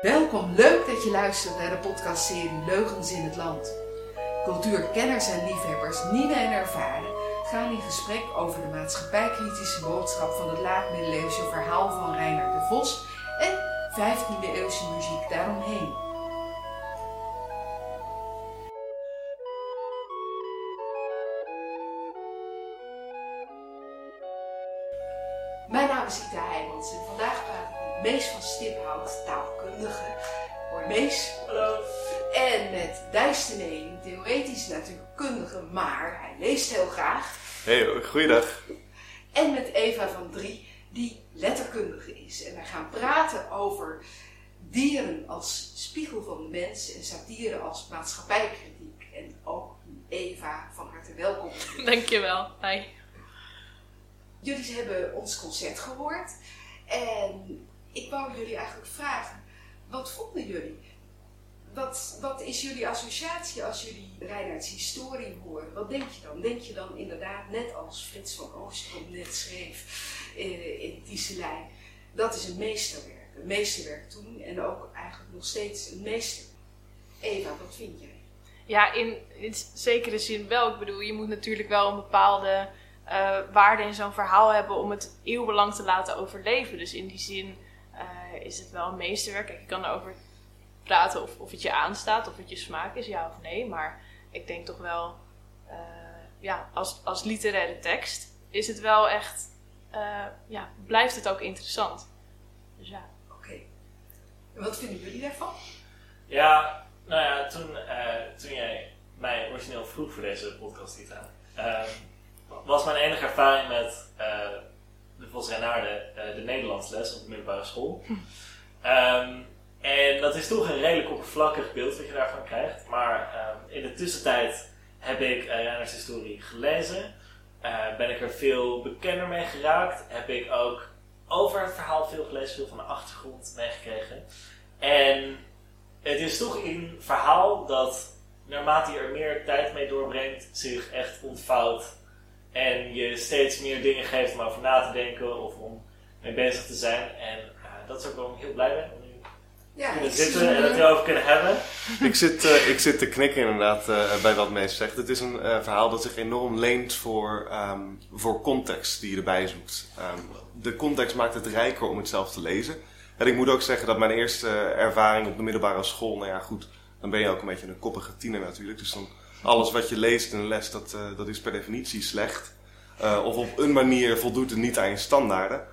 Welkom, leuk dat je luistert naar de podcastserie Leugens in het Land. Cultuurkenners en liefhebbers, nieuwe en ervaren, gaan in gesprek over de maatschappijkritische boodschap van het laat-middeleeuwse verhaal van Reinhard de Vos en 15e eeuwse muziek daaromheen. Theoretisch natuurkundige, maar hij leest heel graag. Hey, goeiedag. En met Eva van Drie, die letterkundige is. En wij gaan praten over dieren als spiegel van de mens en satire als maatschappijkritiek. En ook Eva, van harte welkom. Dankjewel. Hi. Jullie hebben ons concert gehoord en ik wou jullie eigenlijk vragen, wat vonden jullie? Wat, is jullie associatie als jullie Reinhard's historie horen? Wat denk je dan? Denk je dan inderdaad, net als Frits van Oostrom net schreef eh, in Tieselijn, dat is een meesterwerk. Een meesterwerk toen en ook eigenlijk nog steeds een meester. Eva, wat vind jij? Ja, in, in zekere zin wel. Ik bedoel, je moet natuurlijk wel een bepaalde uh, waarde in zo'n verhaal hebben om het eeuwenlang te laten overleven. Dus in die zin uh, is het wel een meesterwerk. Kijk, je kan erover praten of, of het je aanstaat, of het je smaak is, ja of nee. Maar ik denk toch wel, uh, ja, als, als literaire tekst is het wel echt, ja, blijft het ook interessant. Dus ja. Oké. Okay. En wat vinden jullie daarvan? Ja, nou ja, toen, toen jij mij origineel vroeg voor deze podcast, Tita, was mijn enige ervaring met uh, de Vos Renaarde uh, de Nederlandsles op de middelbare school. Um, en dat is toch een redelijk oppervlakkig beeld wat je daarvan krijgt. Maar um, in de tussentijd heb ik uh, Reiners historie gelezen. ben ik er veel bekender mee geraakt. Heb ik ook over het verhaal veel gelezen, veel van de achtergrond meegekregen. En het is toch een verhaal dat naarmate je er meer tijd mee doorbrengt, zich echt ontvouwt en je steeds meer dingen geeft om over na te denken of om mee bezig te zijn. En uh, dat is ook ik heel blij ben ja, kunnen zitten en het erover kunnen hebben. ik, zit, uh, ik zit te knikken inderdaad uh, bij wat Mees zegt. Het is een verhaal dat zich enorm leent voor, um, voor context die je erbij zoekt. Um, de context maakt het rijker om het zelf te lezen. En ik moet ook zeggen dat mijn eerste ervaring op de middelbare school, nou ja goed, dan ben je ook een beetje een koppige tiener natuurlijk. Dus dan alles wat je leest in een les, dat, uh, dat is per definitie slecht. Uh, of op een manier voldoet het niet aan je standaarden.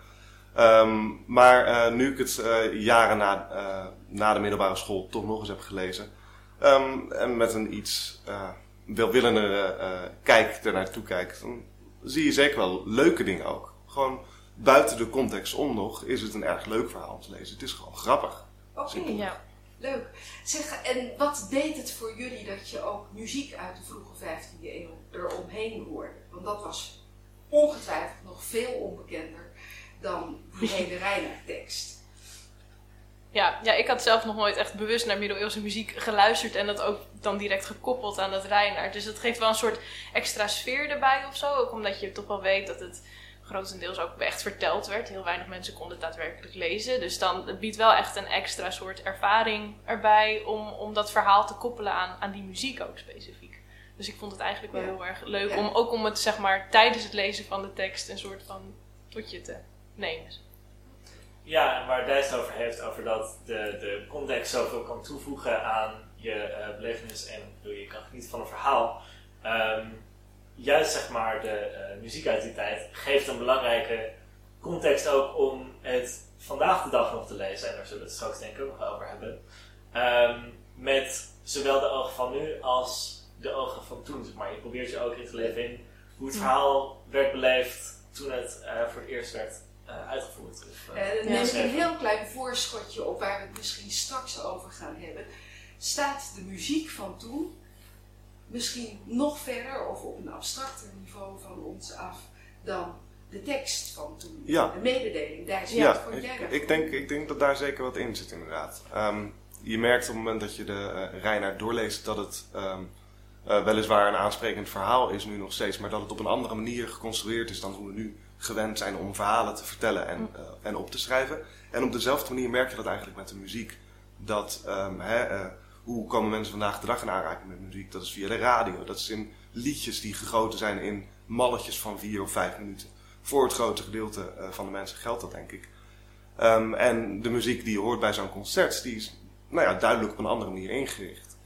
Um, maar uh, nu ik het jaren na, na de middelbare school toch nog eens heb gelezen. Um, en met een iets welwillendere kijk ernaartoe kijk, dan zie je zeker wel leuke dingen ook. Gewoon buiten de context om nog is het een erg leuk verhaal om te lezen. Het is gewoon grappig. Oké, okay, ja. Leuk. Zeg, en wat deed het voor jullie dat je ook muziek uit de vroege 15e eeuw eromheen hoorde? Want dat was ongetwijfeld nog veel onbekender dan die hele Reiner-tekst. Ja, ja, ik had zelf nog nooit echt bewust naar middeleeuwse muziek geluisterd en dat ook dan direct gekoppeld aan het Reiner. Dus dat geeft wel een soort extra sfeer erbij of zo. Ook omdat je toch wel weet dat het grotendeels ook echt verteld werd. Heel weinig mensen konden het daadwerkelijk lezen. Dus dan het biedt wel echt een extra soort ervaring erbij om, om dat verhaal te koppelen aan, aan die muziek ook specifiek. Dus ik vond het eigenlijk wel heel erg leuk om ook om het zeg maar tijdens het lezen van de tekst een soort van tot je te nemen. Ja, en waar Dijs over heeft, over dat de, de context zoveel kan toevoegen aan je uh, belevenis en je kan genieten van een verhaal. Um, juist zeg maar de uh, muziek uit die tijd geeft een belangrijke context ook om het vandaag de dag nog te lezen. En daar zullen we het straks denk ik ook nog over hebben. Um, met zowel de ogen van nu als de ogen van toen. Zeg maar je probeert je ook in te leven in hoe het verhaal werd beleefd toen het uh, voor het eerst werd uh, uitgevoerd. Of, uh, dan neem ik een heel klein voorschotje op waar we het misschien straks over gaan hebben. Staat de muziek van toen misschien nog verder of op een abstracter niveau van ons af dan de tekst van toen. Ja. De mededeling. Daar zit ja, jij ik, ik, denk, ik denk dat daar zeker wat in zit inderdaad. Um, je merkt op het moment dat je de uh, Reinaard doorleest dat het um, uh, weliswaar een aansprekend verhaal is nu nog steeds, maar dat het op een andere manier geconstrueerd is dan hoe we nu gewend zijn om verhalen te vertellen en, uh, en op te schrijven. En op dezelfde manier merk je dat eigenlijk met de muziek. Dat, ehm, hè, eh, hoe komen mensen vandaag de dag in aanraking met muziek? Dat is via de radio. Dat is in liedjes die gegoten zijn in malletjes van vier of vijf minuten. Voor het grote gedeelte eh, van de mensen geldt dat, denk ik. Ehm, en de muziek die je hoort bij zo'n concert, die is nou ja, duidelijk op een andere manier ingericht.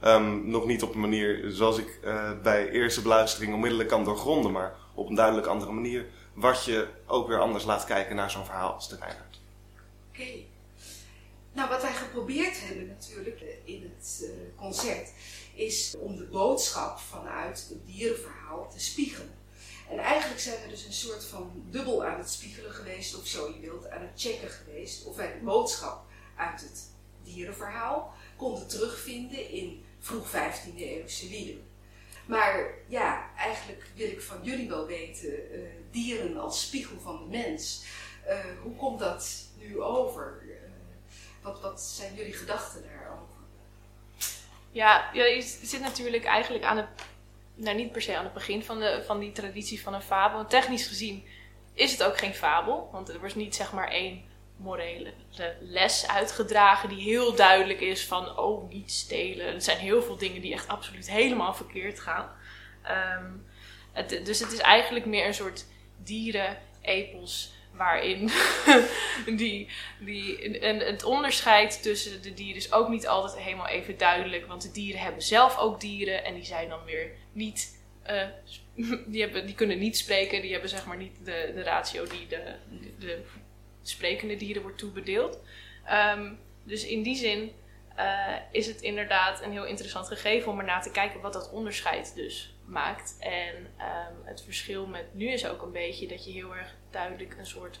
Ehm, nog niet op een manier zoals ik eh, bij eerste beluistering onmiddellijk kan doorgronden, maar op een duidelijk andere manier. Wat je ook weer anders laat kijken naar zo'n verhaal als de Reinhard. Oké. Nou, wat wij geprobeerd hebben natuurlijk in het uh, concert, is om de boodschap vanuit het dierenverhaal te spiegelen. En eigenlijk zijn we dus een soort van dubbel aan het spiegelen geweest, of zo je wilt, aan het checken geweest, of wij de boodschap uit het dierenverhaal konden terugvinden in vroeg 15e eeuwse lieden. Maar ja, eigenlijk wil ik van jullie wel weten, uh, dieren als spiegel van de mens. Uh, hoe komt dat nu over? Uh, wat, wat zijn jullie gedachten daarover? Ja, je zit natuurlijk eigenlijk aan het, nou niet per se aan het begin van, de, van die traditie van een fabel. Technisch gezien is het ook geen fabel, want er was niet zeg maar één morele les uitgedragen die heel duidelijk is van oh niet stelen. Er zijn heel veel dingen die echt absoluut helemaal verkeerd gaan. Um, het, dus het is eigenlijk meer een soort dieren-epos waarin die, die, en het onderscheid tussen de dieren is ook niet altijd helemaal even duidelijk. Want de dieren hebben zelf ook dieren en die zijn dan weer niet. Uh, die, hebben, die kunnen niet spreken, die hebben zeg maar niet de, de ratio die de, de, de sprekende dieren wordt toebedeeld. Um, dus in die zin uh, is het inderdaad een heel interessant gegeven om er te kijken wat dat onderscheid dus maakt. En um, het verschil met nu is ook een beetje dat je heel erg duidelijk een soort.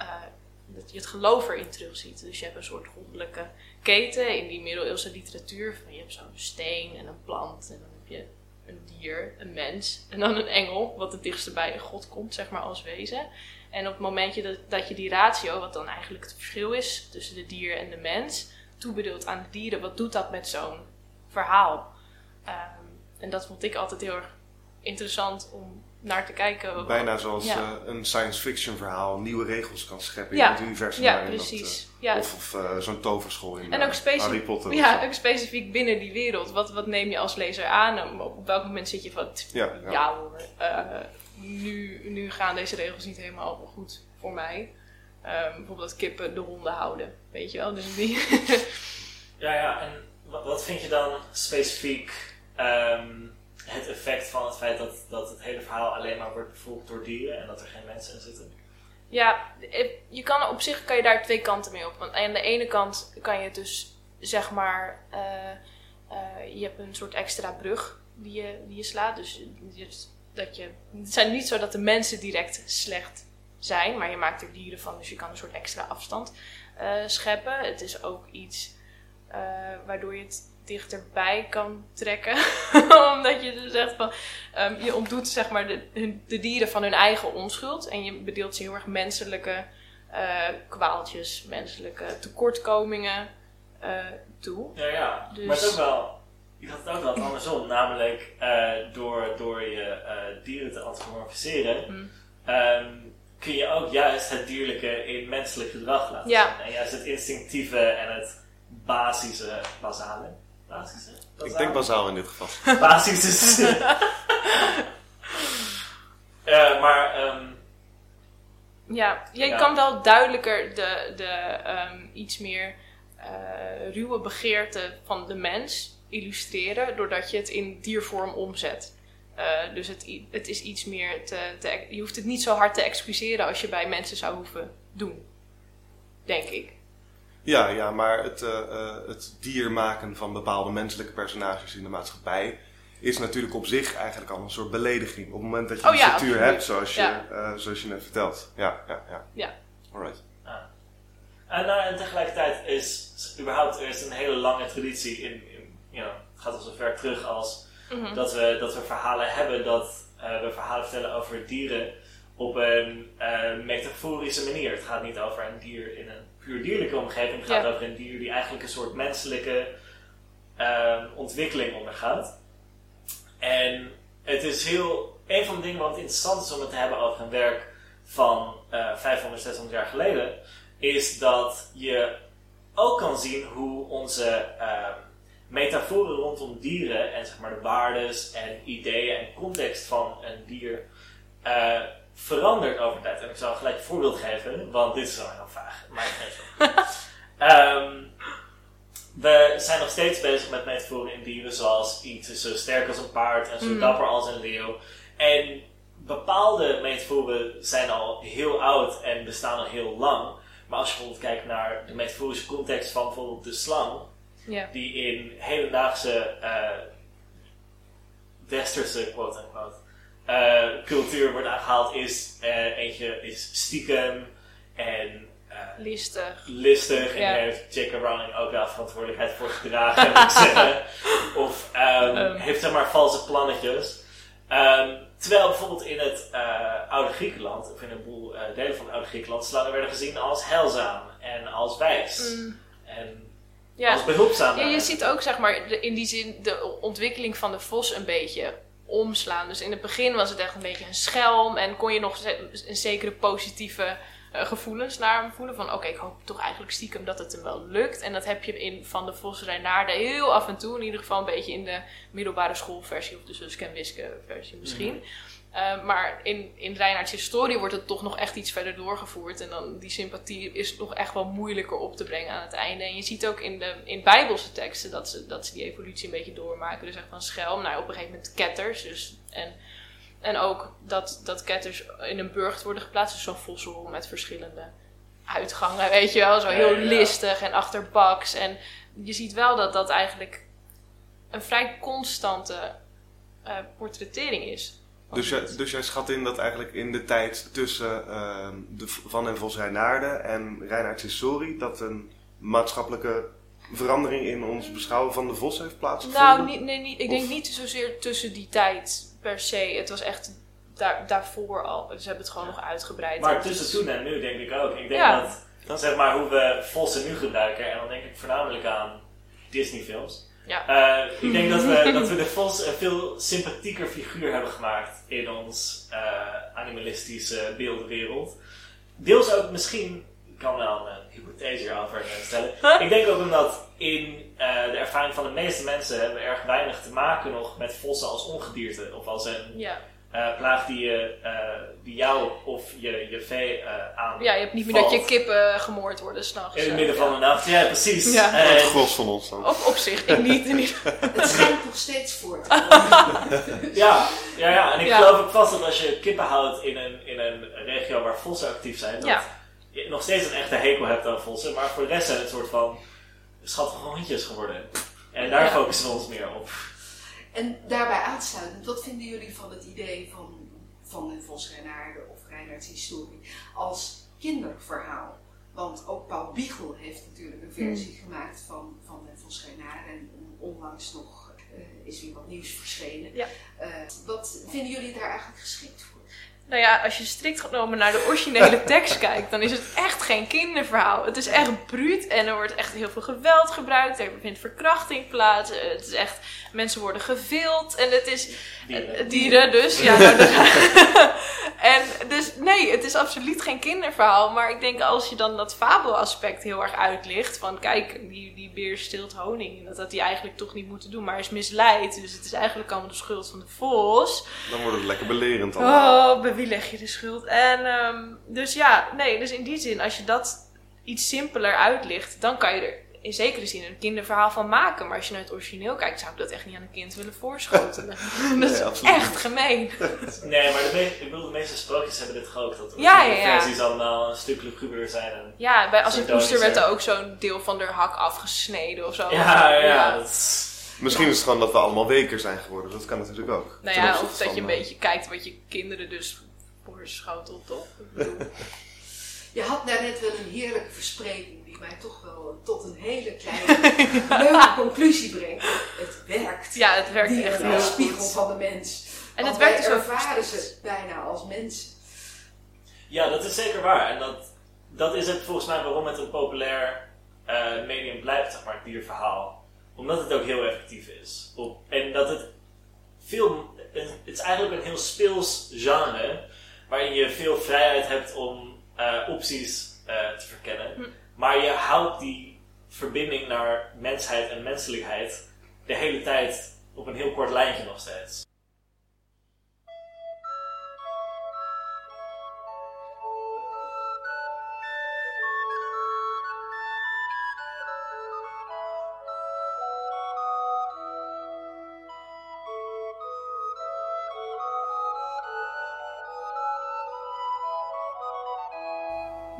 Uh, dat je het geloof erin terugziet. Dus je hebt een soort goddelijke keten in die middeleeuwse literatuur. Van je hebt zo'n steen en een plant en dan heb je een dier, een mens en dan een engel, wat het dichtst bij God komt, zeg maar, als wezen. En op het momentje dat, dat je die ratio, wat dan eigenlijk het verschil is tussen de dier en de mens, toebedeelt aan de dieren, wat doet dat met zo'n verhaal? Um, en dat vond ik altijd heel erg interessant om naar te kijken. Bijna zoals ja. uh, een science fiction verhaal nieuwe regels kan scheppen ja. in het universum. Ja, precies. Dat, uh, ja. Of, of uh, zo'n toverschool in en ook Harry Potter. Ja, ook specifiek binnen die wereld. Wat, wat neem je als lezer aan? Op, op welk moment zit je van, ja, ja. ja hoor, nu, nu gaan deze regels niet helemaal goed voor mij. Um, bijvoorbeeld dat kippen de honden houden, weet je wel. Dus die ja, ja, en wat vind je dan specifiek um, het effect van het feit dat, dat het hele verhaal alleen maar wordt bevolkt door dieren en dat er geen mensen in zitten? Ja, je kan op zich kan je daar twee kanten mee op. Want aan de ene kant kan je dus zeg maar, uh, uh, je hebt een soort extra brug die je, die je slaat. Dus dat je, het zijn niet zo dat de mensen direct slecht zijn, maar je maakt er dieren van, dus je kan een soort extra afstand scheppen. Het is ook iets waardoor je het dichterbij kan trekken. Omdat je dus zegt van, um, je ontdoet zeg maar de, de, dieren van hun eigen onschuld en je bedeelt ze heel erg menselijke uh, kwaaltjes, menselijke tekortkomingen toe. Ja, ja. Dus, maar het ook wel je had het ook wel andersom, namelijk uh, door, door je dieren te anthropomorfiseren, mm. um, kun je ook juist het dierlijke in menselijk gedrag laten ja. zien. En juist het instinctieve en het basische, basale. Basale? Ik denk basaal in dit geval. Basis is. uh, maar. Um, ja, je ja. kan wel duidelijker de, de um, iets meer ruwe begeerte van de mens illustreren doordat je het in diervorm omzet. Uh, dus het, het is iets meer te, te, Je hoeft het niet zo hard te excuseren als je bij mensen zou hoeven doen. Denk ik. Ja, ja maar het, uh, uh, het dier maken van bepaalde menselijke personages in de maatschappij is natuurlijk op zich eigenlijk al een soort belediging. Op het moment dat je oh, een ja, structuur hebt, zoals je, ja. zoals je net vertelt. Ja, ja, ja. ja. Alright. En, nou, en tegelijkertijd is überhaupt er is een hele lange traditie in, you know, het gaat al zo ver terug als mm -hmm. dat, we, dat we verhalen hebben dat uh, we verhalen vertellen over dieren op een uh, metaforische manier. Het gaat niet over een dier in een puur dierlijke omgeving. Gaat ja. over een dier die eigenlijk een soort menselijke uh, ontwikkeling ondergaat. En het is heel. Een van de dingen wat interessant is om het te hebben over een werk van 500, 600 jaar geleden, is dat je ook kan zien hoe onze ehm, metaforen rondom dieren en zeg maar de waardes en ideeën en context van een dier eh, verandert over tijd. En ik zal gelijk een voorbeeld geven, want dit is wel heel vaag. Maar Ehm we zijn nog steeds bezig met metaforen in dieren, zoals iets is zo sterk als een paard en zo Mm. dapper als een leeuw. En bepaalde metaforen zijn al heel oud en bestaan al heel lang. Maar als je bijvoorbeeld kijkt naar de metaforische context van bijvoorbeeld de slang, die in hedendaagse eh westerse quote-unquote cultuur wordt aangehaald, is eh, eentje is stiekem en eh, Listig. listig. En Ja. daar heeft J.K. Rowling ook wel verantwoordelijkheid voor gedragen, moet ik zeggen. Of ehm, Ehm. heeft zeg maar valse plannetjes. Ehm, terwijl bijvoorbeeld in het eh, oude Griekenland, of in een boel eh, delen van het oude Griekenland, slangen werden gezien als heilzaam en als wijs. Mm, En ja. als behulpzaam. Ja, je ziet ook zeg maar de- in die zin de ontwikkeling van de vos een beetje omslaan. Dus in het begin was het echt een beetje een schelm en kon je nog een zekere positieve eh, gevoelens naar hem voelen. Van oké, ik hoop toch eigenlijk stiekem dat het hem wel lukt. En dat heb je in Van de Vos heel af en toe, in ieder geval een beetje in de middelbare schoolversie of de Suske Wiske versie misschien. Eh, maar in, in Reinaard's historie wordt het toch nog echt iets verder doorgevoerd. En dan die sympathie is nog echt wel moeilijker op te brengen aan het einde. En je ziet ook in, de, in bijbelse teksten dat ze, dat ze die evolutie een beetje doormaken. Dus echt van schelm naar op een gegeven moment ketters. Dus, en, en ook dat, dat ketters in een burcht worden geplaatst. Dus zo'n vossel met verschillende uitgangen, weet je wel. Zo heel listig en achterbaks. En je ziet wel dat dat eigenlijk een vrij constante eh, portrettering is. Dus jij, dus jij schat in dat eigenlijk in de tijd tussen ehm, de Van en Vos Reinaarden en Reinaard's historie, dat een maatschappelijke verandering in ons beschouwen van de Vos heeft plaatsgevonden? Nou, niet, nee, niet, ik denk Of- niet zozeer tussen die tijd per se. Het was echt daar, daarvoor al. Ze hebben het gewoon nog uitgebreid. Maar tussen toen en nu denk ik ook. Ik denk Ja. dat, zeg maar, hoe we vossen nu gebruiken, en dan denk ik voornamelijk aan Disney films. Ja. Eh, ik denk dat we, dat we de vos een veel sympathieker figuur hebben gemaakt in ons eh, animalistische beeldwereld. Deels ook misschien, ik kan wel een hypothese hierover stellen. ik denk ook omdat in eh, de ervaring van de meeste mensen hebben we erg weinig te maken nog met vossen als ongedierte. Of als een Ja. Eh, plaag die, je, eh, die jou of je, je vee eh aan. ja, je hebt niet meer dat je kippen gemoord worden s'nachts. In het midden ja. van de nacht, ja precies. Ja. En- Het gros van ons dan. Op, op zich, ik niet. in ieder geval. Het schijnt nog steeds voor te komen. ja, ja, ja, en ik Ja. geloof ook vast dat als je kippen houdt in een, in een regio waar vossen actief zijn, dat Ja. je nog steeds een echte hekel hebt aan vossen, maar voor de rest zijn het een soort van schattige hondjes geworden. En daar Ja. focussen we ons meer op. En daarbij aansluitend, wat vinden jullie van het idee van Van Vos of Reinaerts historie als kinderverhaal? Want ook Paul Biegel heeft natuurlijk een versie gemaakt van Van den Vos en onlangs nog eh, is weer wat nieuws verschenen. Ja. Eh, wat vinden jullie daar eigenlijk geschikt voor? Nou ja, als je strikt genomen naar de originele tekst kijkt, dan is het echt geen kinderverhaal. Het is echt bruut en er wordt echt heel veel geweld gebruikt. Er vindt verkrachting plaats. eh, Het is echt, mensen worden gevild en het is Dieren. Eh, Dieren dus, ja. nou, dat- en dus nee, het is absoluut geen kinderverhaal. Maar ik denk als je dan dat fabelaspect heel erg uitlicht. Van kijk, die, die beer stilt honing. En dat had hij eigenlijk toch niet moeten doen. Maar hij is misleid. Dus het is eigenlijk allemaal de schuld van de vos. Dan wordt het lekker belerend allemaal. Oh, bij wie leg je de schuld? En ehm, dus ja, nee, dus in die zin, als je dat iets simpeler uitlicht, dan kan je er in zekere zin een kinderverhaal van maken. Maar als je naar het origineel kijkt, zou ik dat echt niet aan een kind willen voorschotelen. dat is Nee, echt gemeen. Nee, maar de, me- ik bedoel, de meeste sprookjes hebben dit ook. Dat de Ja, ja, ja. versies allemaal een stuk luguber zijn. En, Ja, bij Als een poester werd er ook zo'n deel van haar hak afgesneden of zo. ja, ja, ja, dat is... Misschien is het gewoon dat we allemaal weker zijn geworden. Dat kan natuurlijk ook. Nou ja, of dat je een beetje kijkt wat je kinderen dus voorschotelt, toch? Ik bedoel, Je had daarnet wel een heerlijke verspreking mij toch wel tot een hele kleine leuke conclusie brengt. Het werkt. ja, het werkt Die echt een spiegel van de mens. En het werkt dus ervaren ze bijna als mensen. Ja, dat is zeker waar. En dat, dat is het volgens mij waarom het een populair eh, medium blijft, zeg maar, het dierverhaal. Omdat het ook heel effectief is. Op, en dat het veel... Het is eigenlijk een heel speels genre, waarin je veel vrijheid hebt om eh, opties eh, te verkennen. Hm. Maar je houdt die verbinding naar mensheid en menselijkheid de hele tijd op een heel kort lijntje nog steeds.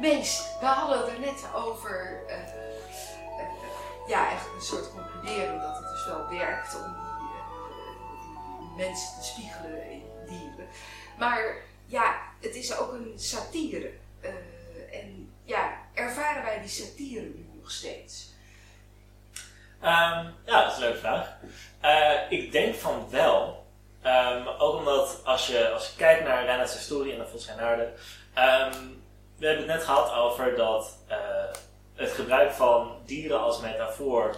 Mees, we hadden het er net over, eh, eh, ja, eigenlijk een soort concluderen dat het dus wel werkt om die, eh, die mensen te spiegelen in dieren. Maar ja, het is ook een satire. En ja, ervaren wij die satire nu nog steeds? Ehm, ja, dat is een leuke vraag. Ik denk van wel. Ehm, ook omdat als je, als je kijkt naar Reinhard's historie en de ehm we hebben het net gehad over dat eh, het gebruik van dieren als metafoor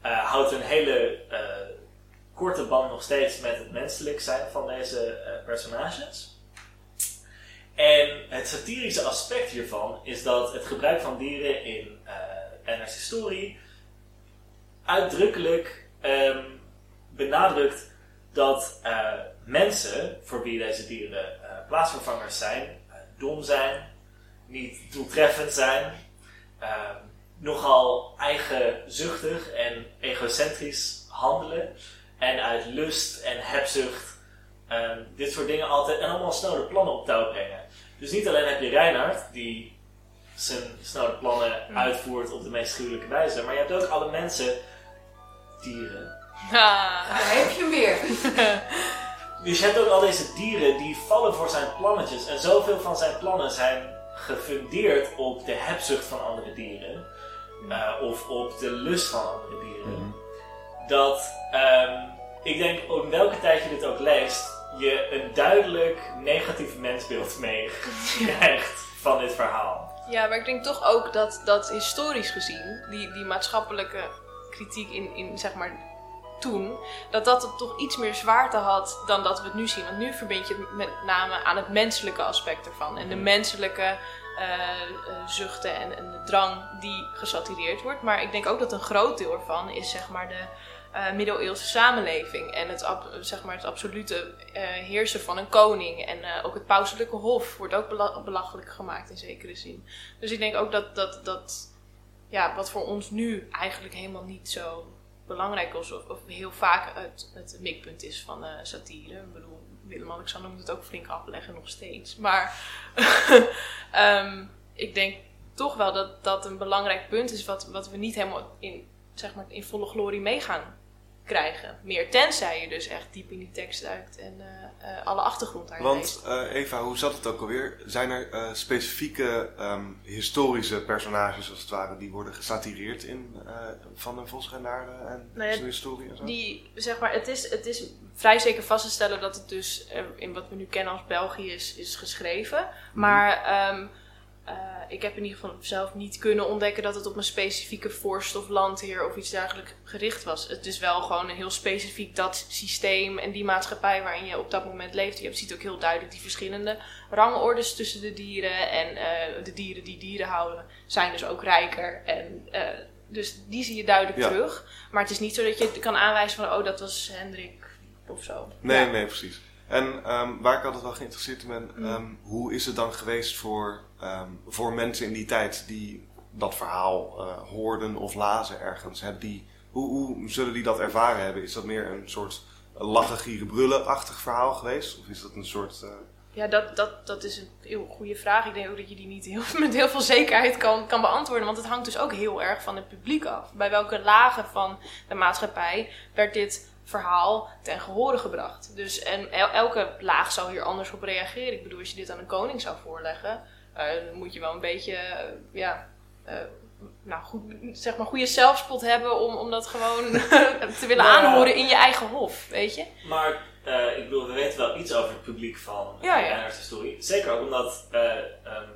eh, houdt een hele eh, korte band nog steeds met het menselijk zijn van deze personages. En het satirische aspect hiervan is dat het gebruik van dieren in Reinhard's historie uitdrukkelijk ehm, benadrukt dat mensen, voor wie deze dieren plaatsvervangers zijn, dom zijn, niet doeltreffend zijn, ehm, nogal eigenzuchtig en egocentrisch handelen en uit lust en hebzucht ehm, dit soort dingen altijd en allemaal snelle plannen op touw brengen. Dus niet alleen heb je Reinhard die zijn snelle plannen Mm. uitvoert op de meest gruwelijke wijze, maar je hebt ook alle mensen, dieren, Ah. Daar heb je hem weer. Dus je hebt ook al deze dieren die vallen voor zijn plannetjes. En zoveel van zijn plannen zijn gefundeerd op de hebzucht van andere dieren. eh, of op de lust van andere dieren. Dat ehm, ik denk, in welke tijd je dit ook leest, je een duidelijk negatief mensbeeld mee krijgt van dit verhaal. Ja, maar ik denk toch ook dat, dat historisch gezien, die, die maatschappelijke kritiek in, in zeg maar toen, dat dat het toch iets meer zwaarte had dan dat we het nu zien. Want nu verbind je het met name aan het menselijke aspect ervan. En de menselijke eh, eh, zuchten en, en de drang die gesatireerd wordt. Maar ik denk ook dat een groot deel ervan is zeg maar de eh, middeleeuwse samenleving. En het, ab- zeg maar het absolute heersen van een koning. En ook het pauselijke hof wordt ook bela- belachelijk gemaakt in zekere zin. Dus ik denk ook dat, dat, dat ja, wat voor ons nu eigenlijk helemaal niet zo belangrijk of, of heel vaak het, het mikpunt is van eh, satire. Ik bedoel, Willem-Alexander moet het ook flink afleggen, nog steeds. Maar ehm, ik denk toch wel dat dat een belangrijk punt is wat, wat we niet helemaal in, zeg maar, in volle glorie mee gaan krijgen. Meer tenzij je dus echt diep in die tekst duikt en eh, eh, alle achtergrond daar leest. Want eh, Eva, hoe zat het ook alweer? Zijn er specifieke ehm, historische personages als het ware die worden gesatireerd in Van den Volksreinaarden en Nou ja, zijn historie en zo? Die, zeg maar, het is, het is vrij zeker vast te stellen dat het dus in wat we nu kennen als België is, is geschreven. Maar ehm, eh, ik heb in ieder geval zelf niet kunnen ontdekken dat het op een specifieke vorst of landheer of iets dergelijks gericht was. Het is wel gewoon een heel specifiek dat systeem en die maatschappij waarin je op dat moment leeft. Je ziet ook heel duidelijk die verschillende rangordes tussen de dieren. En eh, de dieren die dieren houden zijn dus ook rijker. En, eh, dus die zie je duidelijk Ja. terug. Maar het is niet zo dat je kan aanwijzen van, oh, dat was Hendrik of zo. Nee, Ja. nee, precies. En ehm, waar ik altijd wel geïnteresseerd in ben, Mm. ehm, hoe is het dan geweest voor, ehm, voor mensen in die tijd die dat verhaal eh, hoorden of lazen ergens? Hebben die, hoe, hoe zullen die dat ervaren hebben? Is dat meer een soort lachen, gieren, brullen-achtig verhaal geweest? Of is dat een soort... eh, Ja, dat, dat, dat is een heel goede vraag. Ik denk ook dat je die niet heel, met heel veel zekerheid kan, kan beantwoorden. Want het hangt dus ook heel erg van het publiek af. Bij welke lagen van de maatschappij werd dit verhaal ten gehore gebracht. Dus en el- elke laag zou hier anders op reageren. Ik bedoel, als je dit aan een koning zou voorleggen, eh, dan moet je wel een beetje, eh, ja, eh, nou goed, zeg maar goede zelfspot hebben om, om dat gewoon te willen Nou aanhoren in je eigen hof, weet je? Maar ik bedoel, we weten wel iets over het publiek van Ja, ja. Zeker ook omdat eh, ehm,